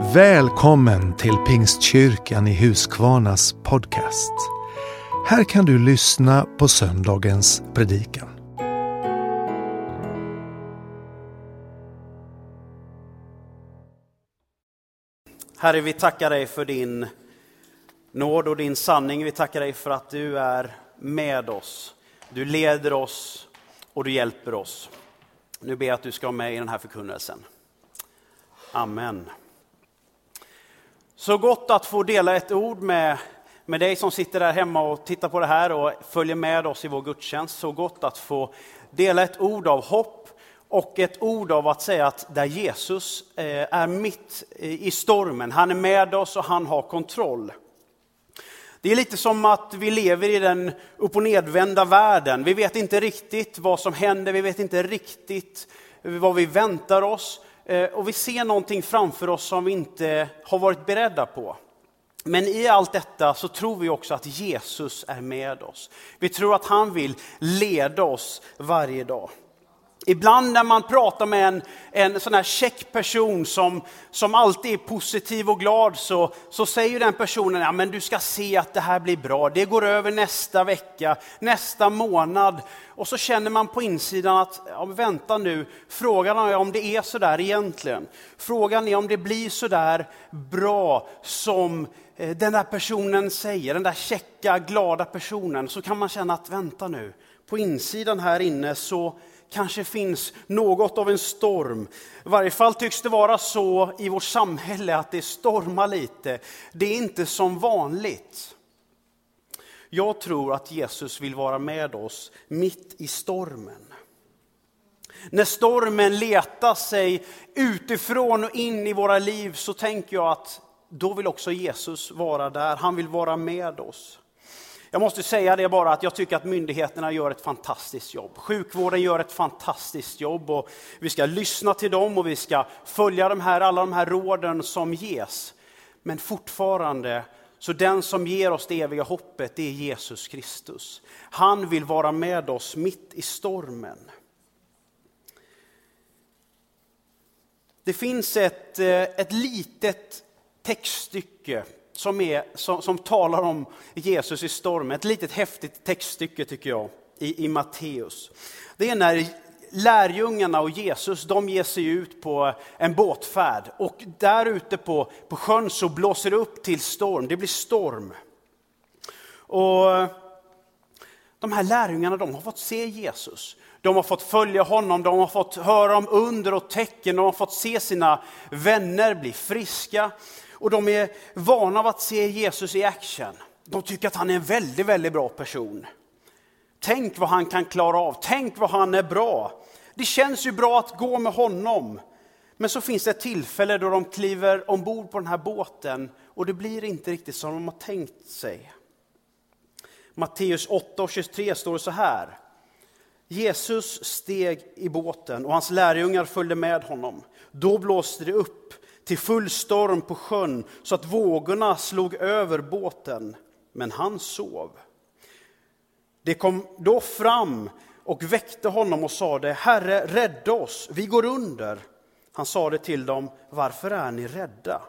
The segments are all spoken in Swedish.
Välkommen till Pingstkyrkan i Huskvarnas podcast. Här kan du lyssna på söndagens predikan. Herre, vi tackar dig för din nåd och din sanning. Vi tackar dig för att du är med oss. Du leder oss och du hjälper oss. Nu ber jag att du ska vara med i den här förkunnelsen. Amen. Så gott att få dela ett ord med, med dig som sitter där hemma och tittar på det här och följer med oss i vår gudstjänst. Så gott att få dela ett ord av hopp och ett ord av att säga att där Jesus eh, är mitt i stormen, han är med oss och han har kontroll. Det är lite som att vi lever i den upp och nedvända världen. Vi vet inte riktigt vad som händer, vi vet inte riktigt vad vi väntar oss. Eh, och vi ser någonting framför oss som vi inte har varit beredda på. Men i allt detta så tror vi också att Jesus är med oss. Vi tror att han vill leda oss varje dag. Ibland när man pratar med en, en sån här check person som, som alltid är positiv och glad så, så säger den personen, ja men du ska se att det här blir bra, det går över nästa vecka, nästa månad. Och så känner man på insidan att, ja, vänta nu, frågan är om det är så där egentligen. Frågan är om det blir så där bra som eh, den där personen säger, den där checka, glada personen. Så kan man känna att, vänta nu, på insidan här inne så kanske finns något av en storm. I varje fall tycks det vara så i vårt samhälle att det stormar lite. Det är inte som vanligt. Jag tror att Jesus vill vara med oss mitt i stormen. När stormen letar sig utifrån och in i våra liv så tänker jag att då vill också Jesus vara där. Han vill vara med oss. Jag måste säga det bara att jag tycker att myndigheterna gör ett fantastiskt jobb. Sjukvården gör ett fantastiskt jobb och vi ska lyssna till dem och vi ska följa de här, alla de här råden som ges. Men fortfarande, så den som ger oss det eviga hoppet, det är Jesus Kristus. Han vill vara med oss mitt i stormen. Det finns ett, eh, ett litet textstycke som, är, som, som, talar om Jesus i stormen. Ett litet häftigt textstycke tycker jag i, i Matteus. Det är när lärjungarna och Jesus de ger sig ut på en båtfärd och där ute på, på sjön så blåser det upp till storm, det blir storm. Och de här lärjungarna de har fått se Jesus. De har fått följa honom, de har fått höra om under och tecken, de har fått se sina vänner bli friska och de är vana av att se Jesus i action. De tycker att han är en väldigt, väldigt bra person. Tänk vad han kan klara av, tänk vad han är bra. Det känns ju bra att gå med honom. Men så finns det ett tillfälle då de kliver ombord på den här båten och det blir inte riktigt som de har tänkt sig. Matteus 8 och 23 står det så här. Jesus steg i båten och hans lärjungar följde med honom. Då blåste det upp till full storm på sjön så att vågorna slog över båten, men han sov. Det kom då fram och väckte honom och sade, Herre, rädda oss, vi går under. Han sade till dem, varför är ni rädda?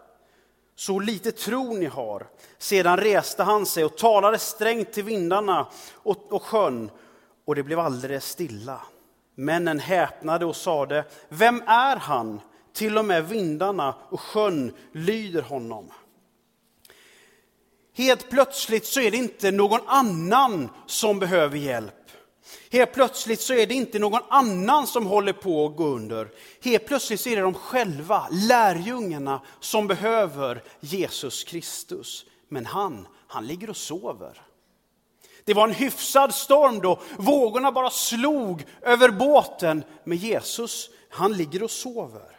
Så lite tro ni har. Sedan reste han sig och talade strängt till vindarna och, och sjön, och det blev alldeles stilla. Männen häpnade och sade, vem är han till och med vindarna och sjön lyder honom. Helt plötsligt så är det inte någon annan som behöver hjälp. Helt plötsligt så är det inte någon annan som håller på att gå under. Helt plötsligt så är det de själva, lärjungarna, som behöver Jesus Kristus. Men han, han ligger och sover. Det var en hyfsad storm då, vågorna bara slog över båten. Men Jesus, han ligger och sover.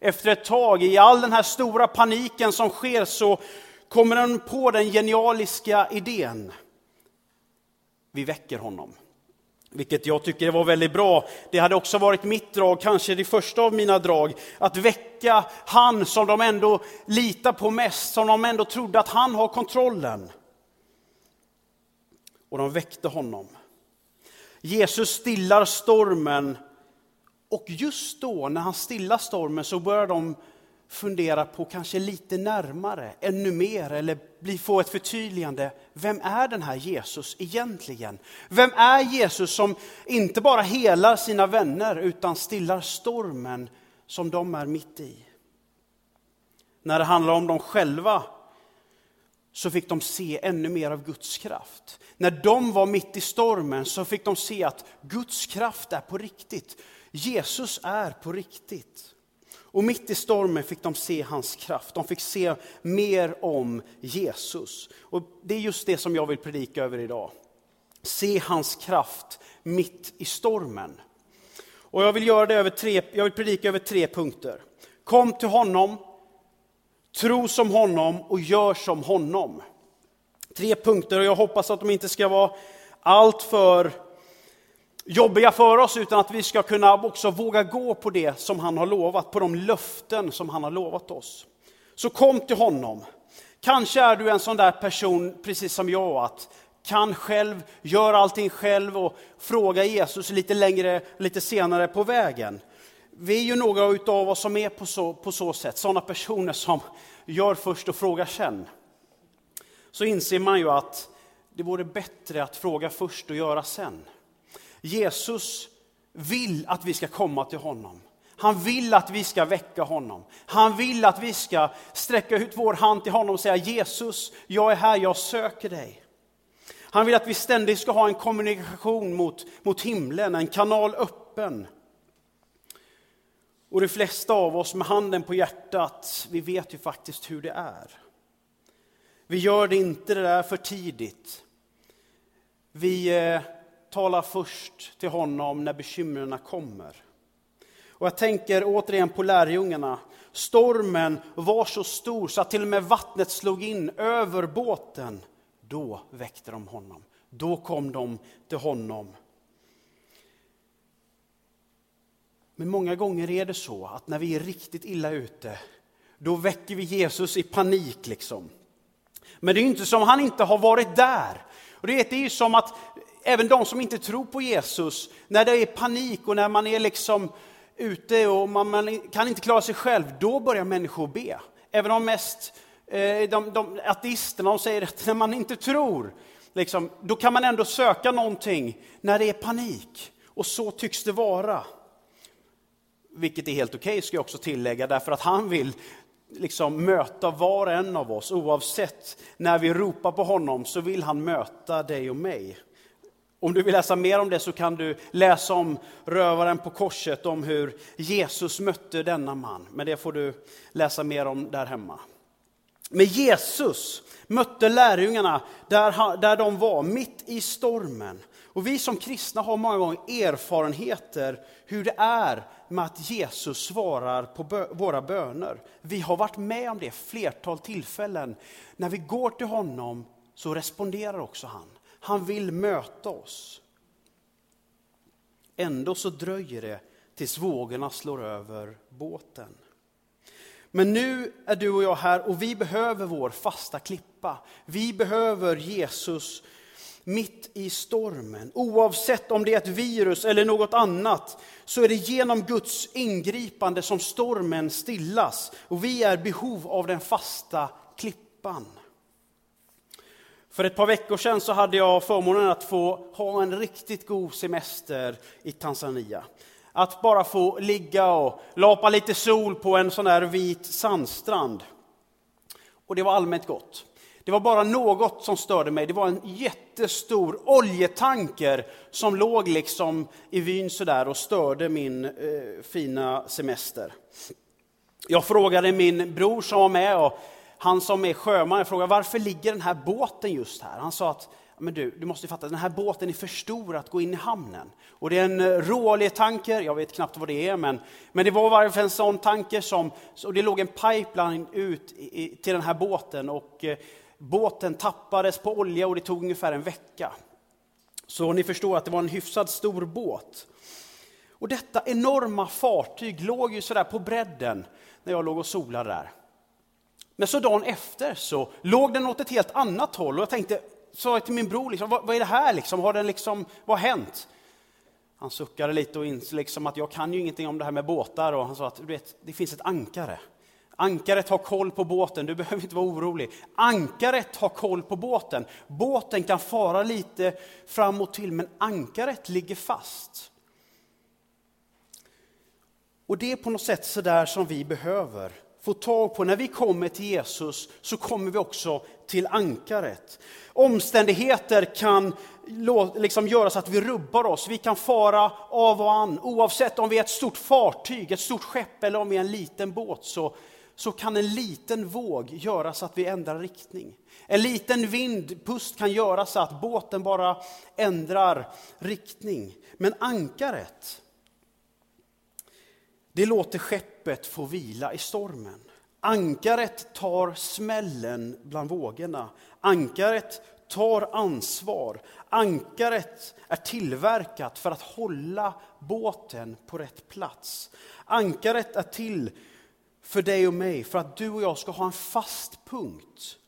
Efter ett tag, i all den här stora paniken som sker, så kommer han på den genialiska idén. Vi väcker honom. Vilket jag tycker var väldigt bra. Det hade också varit mitt drag, kanske det första av mina drag, att väcka han som de ändå litar på mest, som de ändå trodde att han har kontrollen. Och de väckte honom. Jesus stillar stormen och just då, när han stillar stormen, så börjar de fundera på kanske lite närmare, ännu mer, eller bli, få ett förtydligande. Vem är den här Jesus egentligen? Vem är Jesus som inte bara helar sina vänner utan stillar stormen som de är mitt i? När det handlar om dem själva så fick de se ännu mer av Guds kraft. När de var mitt i stormen så fick de se att Guds kraft är på riktigt. Jesus är på riktigt. Och mitt i stormen fick de se hans kraft. De fick se mer om Jesus. Och det är just det som jag vill predika över idag. Se hans kraft mitt i stormen. Och jag vill, göra det över tre, jag vill predika över tre punkter. Kom till honom, tro som honom och gör som honom. Tre punkter och jag hoppas att de inte ska vara allt för jobbiga för oss, utan att vi ska kunna också våga gå på det som han har lovat, på de löften som han har lovat oss. Så kom till honom. Kanske är du en sån där person, precis som jag, att kan själv, gör allting själv och fråga Jesus lite längre, lite senare på vägen. Vi är ju några av oss som är på så, på så sätt, sådana personer som gör först och frågar sen. Så inser man ju att det vore bättre att fråga först och göra sen. Jesus vill att vi ska komma till honom. Han vill att vi ska väcka honom. Han vill att vi ska sträcka ut vår hand till honom och säga Jesus, jag är här, jag söker dig. Han vill att vi ständigt ska ha en kommunikation mot, mot himlen, en kanal öppen. Och de flesta av oss med handen på hjärtat, vi vet ju faktiskt hur det är. Vi gör det inte det där för tidigt. Vi eh, tala talar först till honom när bekymren kommer. Och jag tänker återigen på lärjungarna. Stormen var så stor så att till och med vattnet slog in över båten. Då väckte de honom. Då kom de till honom. Men många gånger är det så att när vi är riktigt illa ute, då väcker vi Jesus i panik. liksom. Men det är inte som han inte har varit där. Och det är ju som att även de som inte tror på Jesus, när det är panik och när man är liksom ute och man, man kan inte klara sig själv, då börjar människor be. Även om mest eh, de, de ateisterna de säger att när man inte tror, liksom, då kan man ändå söka någonting när det är panik. Och så tycks det vara. Vilket är helt okej, okay, ska jag också tillägga, därför att han vill liksom möta var och en av oss. Oavsett när vi ropar på honom så vill han möta dig och mig. Om du vill läsa mer om det så kan du läsa om rövaren på korset, om hur Jesus mötte denna man. Men det får du läsa mer om där hemma. Men Jesus mötte lärjungarna där, där de var, mitt i stormen. Och vi som kristna har många gånger erfarenheter hur det är med att Jesus svarar på våra böner. Vi har varit med om det flertal tillfällen. När vi går till honom så responderar också han. Han vill möta oss. Ändå så dröjer det tills vågorna slår över båten. Men nu är du och jag här och vi behöver vår fasta klippa. Vi behöver Jesus mitt i stormen. Oavsett om det är ett virus eller något annat så är det genom Guds ingripande som stormen stillas. Och vi är behov av den fasta klippan. För ett par veckor sedan så hade jag förmånen att få ha en riktigt god semester i Tanzania. Att bara få ligga och lapa lite sol på en sån där vit sandstrand. Och det var allmänt gott. Det var bara något som störde mig. Det var en jättestor oljetanker som låg liksom i vyn sådär och störde min eh, fina semester. Jag frågade min bror som var med och han som är sjöman, jag frågade varför ligger den här båten just här? Han sa att men du, du måste fatta, den här båten är för stor att gå in i hamnen. Och det är en eh, råoljetanker, jag vet knappt vad det är, men, men det var varför en sån tanker som, och det låg en pipeline ut i, till den här båten och eh, båten tappades på olja och det tog ungefär en vecka. Så ni förstår att det var en hyfsat stor båt. Och detta enorma fartyg låg ju sådär på bredden när jag låg och solade där. Men så dagen efter så låg den åt ett helt annat håll och jag tänkte, sa jag till min bror, liksom, vad, vad, är det här liksom? Har den liksom, vad har hänt? Han suckade lite och insåg liksom att jag kan ju ingenting om det här med båtar och han sa att du vet, det finns ett ankare. Ankaret har koll på båten, du behöver inte vara orolig. Ankaret har koll på båten. Båten kan fara lite fram och till, men ankaret ligger fast. Och det är på något sätt så där som vi behöver få tag på. När vi kommer till Jesus så kommer vi också till ankaret. Omständigheter kan liksom göra så att vi rubbar oss. Vi kan fara av och an. Oavsett om vi är ett stort fartyg, ett stort skepp eller om vi är en liten båt så, så kan en liten våg göra så att vi ändrar riktning. En liten vindpust kan göra så att båten bara ändrar riktning. Men ankaret, det låter skeppet får vila i stormen. Ankaret tar smällen bland vågorna. Ankaret tar ansvar. Ankaret är tillverkat för att hålla båten på rätt plats. Ankaret är till för dig och mig, för att du och jag ska ha en fast punkt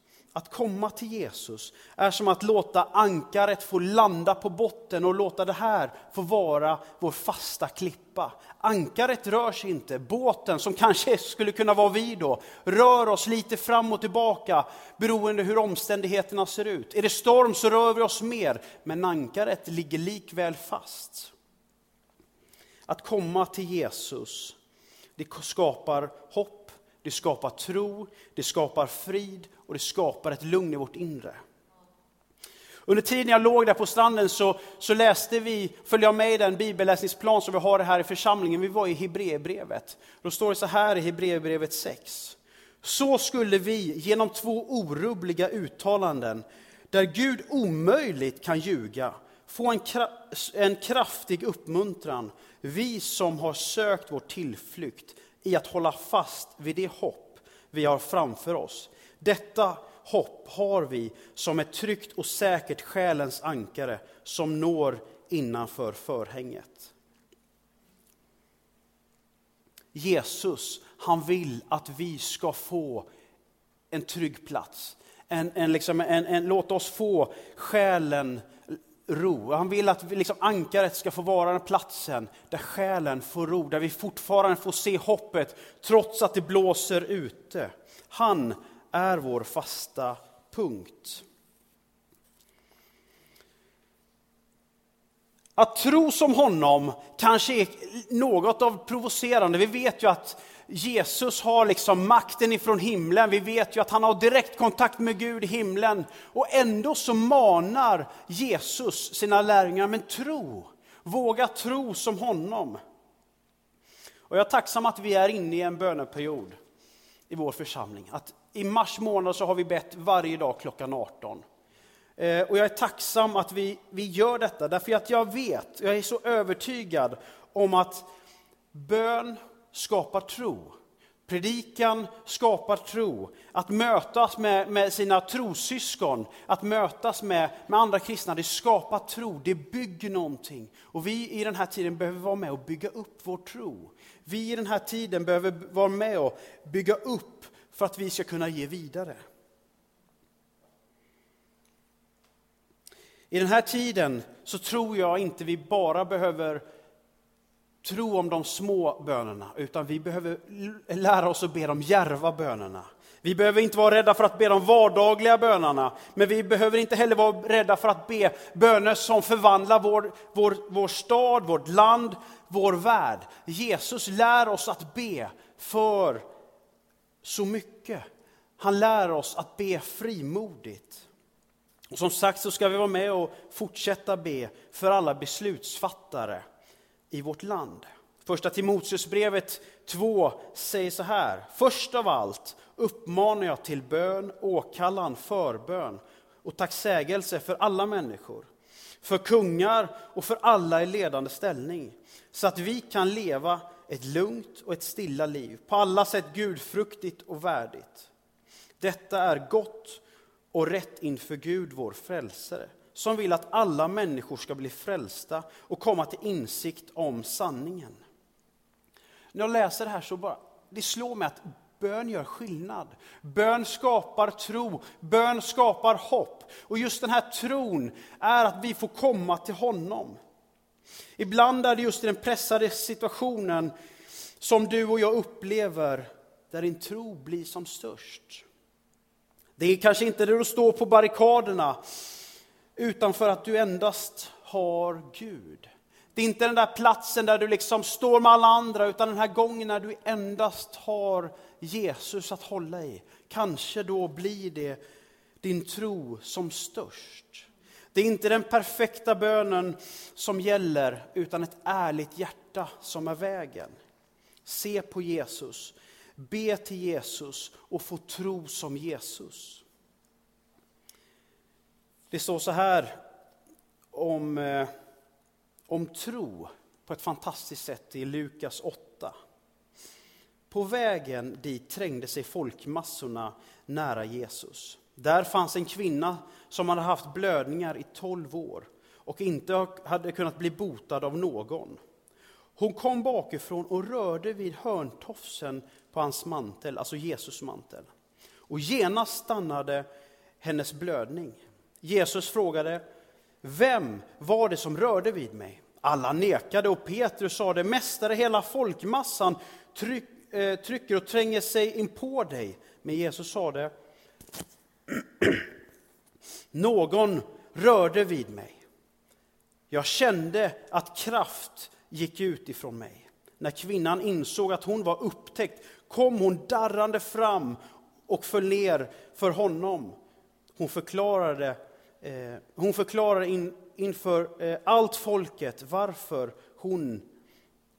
att komma till Jesus är som att låta ankaret få landa på botten och låta det här få vara vår fasta klippa. Ankaret rör sig inte, båten som kanske skulle kunna vara vi då, rör oss lite fram och tillbaka beroende hur omständigheterna ser ut. Är det storm så rör vi oss mer, men ankaret ligger likväl fast. Att komma till Jesus, det skapar hopp det skapar tro, det skapar frid och det skapar ett lugn i vårt inre. Under tiden jag låg där på stranden så, så läste vi, följde jag med i den bibelläsningsplan som vi har här i församlingen. Vi var i Hebreerbrevet. Då står det så här i Hebreerbrevet 6. Så skulle vi genom två orubbliga uttalanden, där Gud omöjligt kan ljuga, få en, en kraftig uppmuntran, vi som har sökt vår tillflykt i att hålla fast vid det hopp vi har framför oss. Detta hopp har vi som ett tryggt och säkert själens ankare som når innanför förhänget. Jesus, han vill att vi ska få en trygg plats. En, en, liksom, en, en, låt oss få själen ro. Han vill att liksom ankaret ska få vara den platsen där själen får ro, där vi fortfarande får se hoppet trots att det blåser ute. Han är vår fasta punkt. Att tro som honom kanske är något av provocerande. Vi vet ju att Jesus har liksom makten ifrån himlen. Vi vet ju att han har direkt kontakt med Gud i himlen. Och ändå så manar Jesus sina lärjungar, men tro. Våga tro som honom. Och jag är tacksam att vi är inne i en böneperiod i vår församling. Att I mars månad så har vi bett varje dag klockan 18. Eh, och jag är tacksam att vi, vi gör detta, därför att jag vet, jag är så övertygad om att bön skapar tro. Predikan skapar tro. Att mötas med, med sina trosyskon, att mötas med, med andra kristna, det skapar tro, det bygger någonting. Och vi i den här tiden behöver vara med och bygga upp vår tro. Vi i den här tiden behöver vara med och bygga upp för att vi ska kunna ge vidare. I den här tiden så tror jag inte vi bara behöver tro om de små bönerna, utan vi behöver lära oss att be de järva bönerna. Vi behöver inte vara rädda för att be de vardagliga bönerna, men vi behöver inte heller vara rädda för att be böner som förvandlar vår, vår, vår stad, vårt land, vår värld. Jesus lär oss att be för så mycket. Han lär oss att be frimodigt. Och som sagt så ska vi vara med och fortsätta be för alla beslutsfattare i vårt land. Första Timoteusbrevet 2 säger så här. Först av allt uppmanar jag till bön, åkallan, förbön och tacksägelse för alla människor, för kungar och för alla i ledande ställning, så att vi kan leva ett lugnt och ett stilla liv, på alla sätt gudfruktigt och värdigt. Detta är gott och rätt inför Gud, vår frälsare som vill att alla människor ska bli frälsta och komma till insikt om sanningen. När jag läser det här så bara, det slår mig att bön gör skillnad. Bön skapar tro, bön skapar hopp. Och just den här tron är att vi får komma till honom. Ibland är det just i den pressade situationen som du och jag upplever där din tro blir som störst. Det är kanske inte där du står på barrikaderna, utan för att du endast har Gud. Det är inte den där platsen där du liksom står med alla andra, utan den här gången när du endast har Jesus att hålla i. Kanske då blir det din tro som störst. Det är inte den perfekta bönen som gäller, utan ett ärligt hjärta som är vägen. Se på Jesus, be till Jesus och få tro som Jesus. Det står så här om, eh, om tro på ett fantastiskt sätt i Lukas 8. På vägen dit trängde sig folkmassorna nära Jesus. Där fanns en kvinna som hade haft blödningar i tolv år och inte hade kunnat bli botad av någon. Hon kom bakifrån och rörde vid hörntofsen på hans mantel, alltså Jesus mantel. Och genast stannade hennes blödning. Jesus frågade, vem var det som rörde vid mig? Alla nekade och Petrus sade, Mästare, hela folkmassan tryck, eh, trycker och tränger sig in på dig. Men Jesus sade, någon rörde vid mig. Jag kände att kraft gick ut ifrån mig. När kvinnan insåg att hon var upptäckt kom hon darrande fram och föll ner för honom. Hon förklarade, Eh, hon förklarade in, inför eh, allt folket varför hon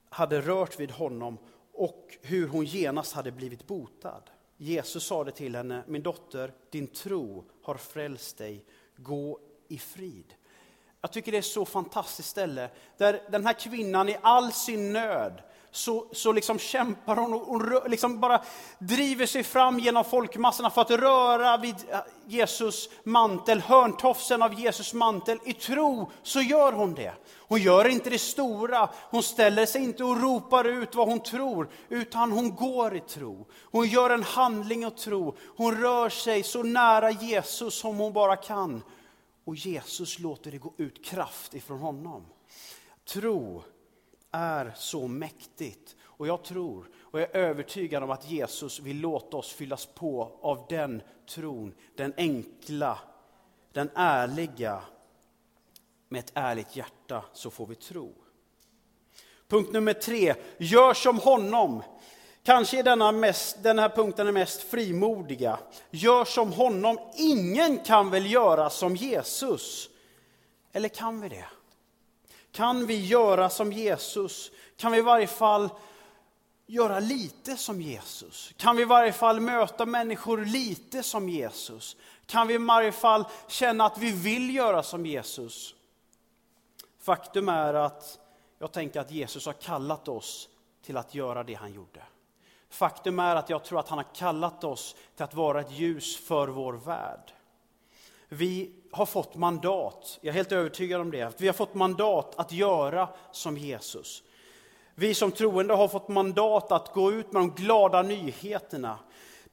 hade rört vid honom och hur hon genast hade blivit botad. Jesus sade till henne, min dotter, din tro har frälst dig, gå i frid. Jag tycker det är så fantastiskt ställe, där den här kvinnan i all sin nöd, så, så liksom kämpar hon och, och liksom bara driver sig fram genom folkmassorna för att röra vid eh, Jesus mantel, hörntofsen av Jesus mantel. I tro så gör hon det. Hon gör inte det stora, hon ställer sig inte och ropar ut vad hon tror, utan hon går i tro. Hon gör en handling och tro. Hon rör sig så nära Jesus som hon bara kan. Och Jesus låter det gå ut kraft ifrån honom. Tro är så mäktigt. Och jag tror och jag är övertygad om att Jesus vill låta oss fyllas på av den tron. Den enkla, den ärliga. Med ett ärligt hjärta så får vi tro. Punkt nummer tre, gör som honom. Kanske är denna mest, den här punkten är mest frimodiga. Gör som honom. Ingen kan väl göra som Jesus? Eller kan vi det? Kan vi göra som Jesus? Kan vi i varje fall göra lite som Jesus? Kan vi i varje fall möta människor lite som Jesus? Kan vi i varje fall känna att vi vill göra som Jesus? Faktum är att jag tänker att Jesus har kallat oss till att göra det han gjorde. Faktum är att jag tror att han har kallat oss till att vara ett ljus för vår värld. Vi har fått mandat, jag är helt övertygad om det, vi har fått mandat att göra som Jesus. Vi som troende har fått mandat att gå ut med de glada nyheterna.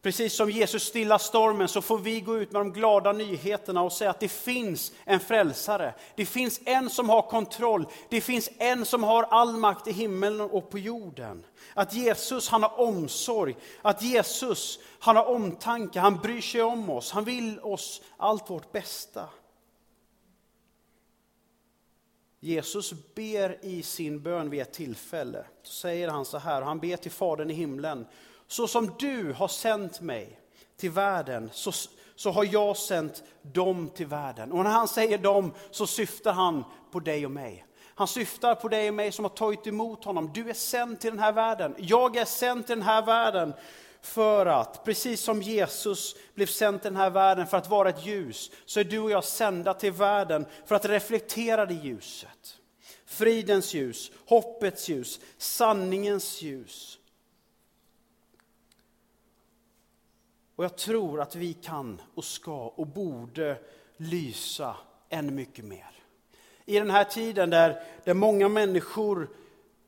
Precis som Jesus stillar stormen så får vi gå ut med de glada nyheterna och säga att det finns en frälsare. Det finns en som har kontroll. Det finns en som har all makt i himlen och på jorden. Att Jesus han har omsorg, att Jesus han har omtanke, han bryr sig om oss, han vill oss allt vårt bästa. Jesus ber i sin bön vid ett tillfälle. Så säger han så här, han ber till Fadern i himlen. Så som du har sänt mig till världen, så, så har jag sänt dem till världen. Och när han säger dem så syftar han på dig och mig. Han syftar på dig och mig som har tagit emot honom. Du är sänd till den här världen. Jag är sänd till den här världen för att, precis som Jesus blev sänd till den här världen för att vara ett ljus, så är du och jag sända till världen för att reflektera det ljuset. Fridens ljus, hoppets ljus, sanningens ljus. Och jag tror att vi kan och ska och borde lysa ännu mycket mer. I den här tiden där, där många människor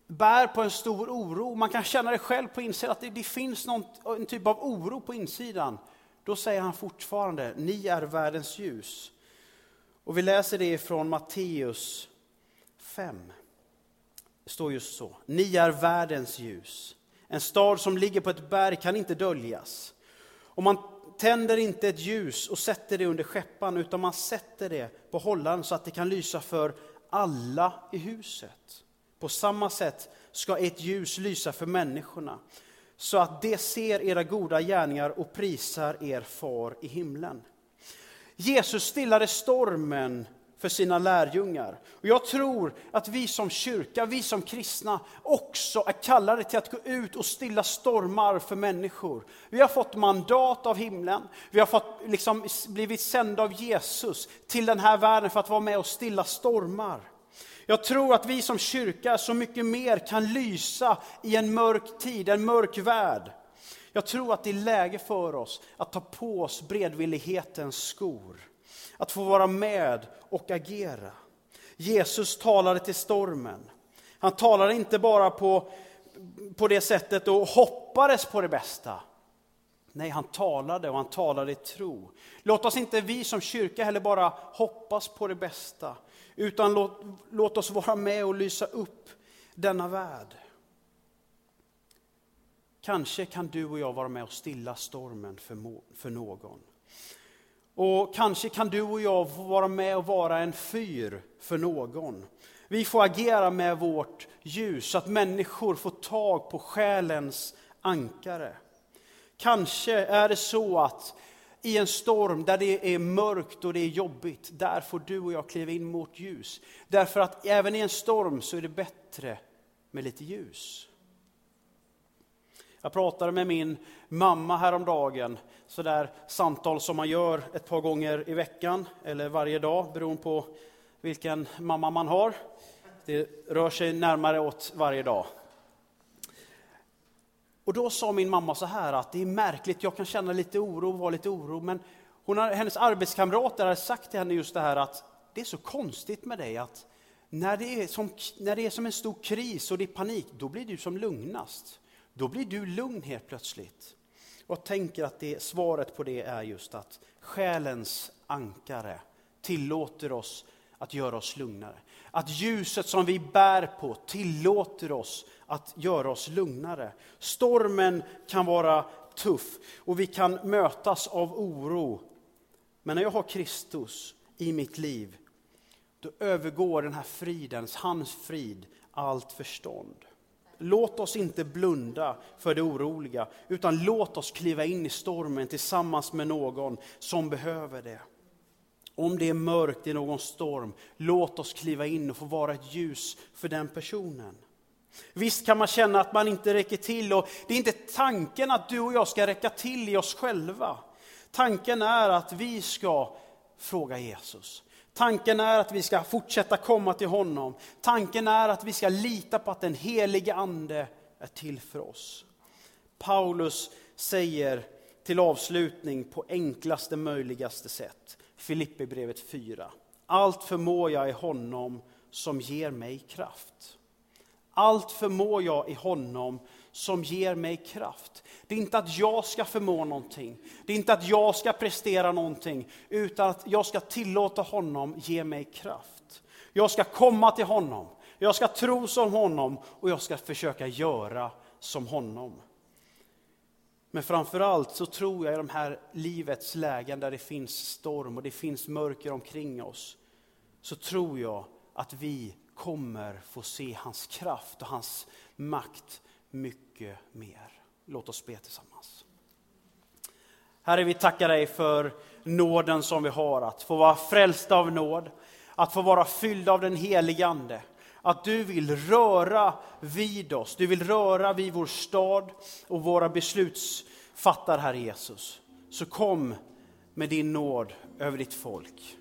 bär på en stor oro, man kan känna det själv på insidan, att det, det finns någon, en typ av oro på insidan. Då säger han fortfarande, ni är världens ljus. Och vi läser det från Matteus 5. Det står just så, ni är världens ljus. En stad som ligger på ett berg kan inte döljas. Och man tänder inte ett ljus och sätter det under skeppan, utan man sätter det på hållaren så att det kan lysa för alla i huset. På samma sätt ska ett ljus lysa för människorna, så att de ser era goda gärningar och prisar er far i himlen. Jesus stillade stormen för sina lärjungar. Och jag tror att vi som kyrka, vi som kristna också är kallade till att gå ut och stilla stormar för människor. Vi har fått mandat av himlen, vi har fått, liksom, blivit sända av Jesus till den här världen för att vara med och stilla stormar. Jag tror att vi som kyrka så mycket mer kan lysa i en mörk tid, en mörk värld. Jag tror att det är läge för oss att ta på oss bredvillighetens skor. Att få vara med och agera. Jesus talade till stormen. Han talade inte bara på, på det sättet och hoppades på det bästa. Nej, han talade och han talade i tro. Låt oss inte vi som kyrka heller bara hoppas på det bästa, utan låt, låt oss vara med och lysa upp denna värld. Kanske kan du och jag vara med och stilla stormen för, för någon. Och kanske kan du och jag vara med och vara en fyr för någon. Vi får agera med vårt ljus så att människor får tag på själens ankare. Kanske är det så att i en storm där det är mörkt och det är jobbigt, där får du och jag kliva in mot ljus. Därför att även i en storm så är det bättre med lite ljus. Jag pratade med min mamma häromdagen, sådär samtal som man gör ett par gånger i veckan eller varje dag beroende på vilken mamma man har. Det rör sig närmare åt varje dag. Och då sa min mamma så här att det är märkligt, jag kan känna lite oro, vara lite oro, men hon har, hennes arbetskamrater har sagt till henne just det här att det är så konstigt med dig att när det, är som, när det är som en stor kris och det är panik, då blir du som lugnast. Då blir du lugn helt plötsligt. Och jag tänker att det, svaret på det är just att själens ankare tillåter oss att göra oss lugnare. Att ljuset som vi bär på tillåter oss att göra oss lugnare. Stormen kan vara tuff och vi kan mötas av oro. Men när jag har Kristus i mitt liv, då övergår den här fridens, hans frid, allt förstånd. Låt oss inte blunda för det oroliga, utan låt oss kliva in i stormen tillsammans med någon som behöver det. Om det är mörkt i någon storm, låt oss kliva in och få vara ett ljus för den personen. Visst kan man känna att man inte räcker till och det är inte tanken att du och jag ska räcka till i oss själva. Tanken är att vi ska fråga Jesus. Tanken är att vi ska fortsätta komma till honom. Tanken är att vi ska lita på att den helige Ande är till för oss. Paulus säger till avslutning på enklaste möjligaste sätt, Filipperbrevet 4. Allt förmår jag i honom som ger mig kraft. Allt förmår jag i honom som ger mig kraft. Det är inte att jag ska förmå någonting, det är inte att jag ska prestera någonting, utan att jag ska tillåta honom ge mig kraft. Jag ska komma till honom, jag ska tro som honom och jag ska försöka göra som honom. Men framför allt så tror jag i de här livets lägen där det finns storm och det finns mörker omkring oss, så tror jag att vi kommer få se hans kraft och hans makt mycket mer. Låt oss be tillsammans. Herre, vi tackar dig för nåden som vi har, att få vara frälsta av nåd, att få vara fylld av den helige Ande. Att du vill röra vid oss, du vill röra vid vår stad och våra beslutsfattare, Herre Jesus. Så kom med din nåd över ditt folk.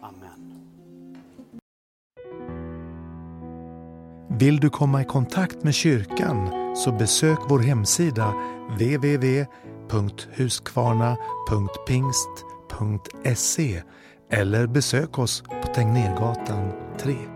Amen. Vill du komma i kontakt med kyrkan så besök vår hemsida www.huskvarna.pingst.se eller besök oss på Tegnérgatan 3.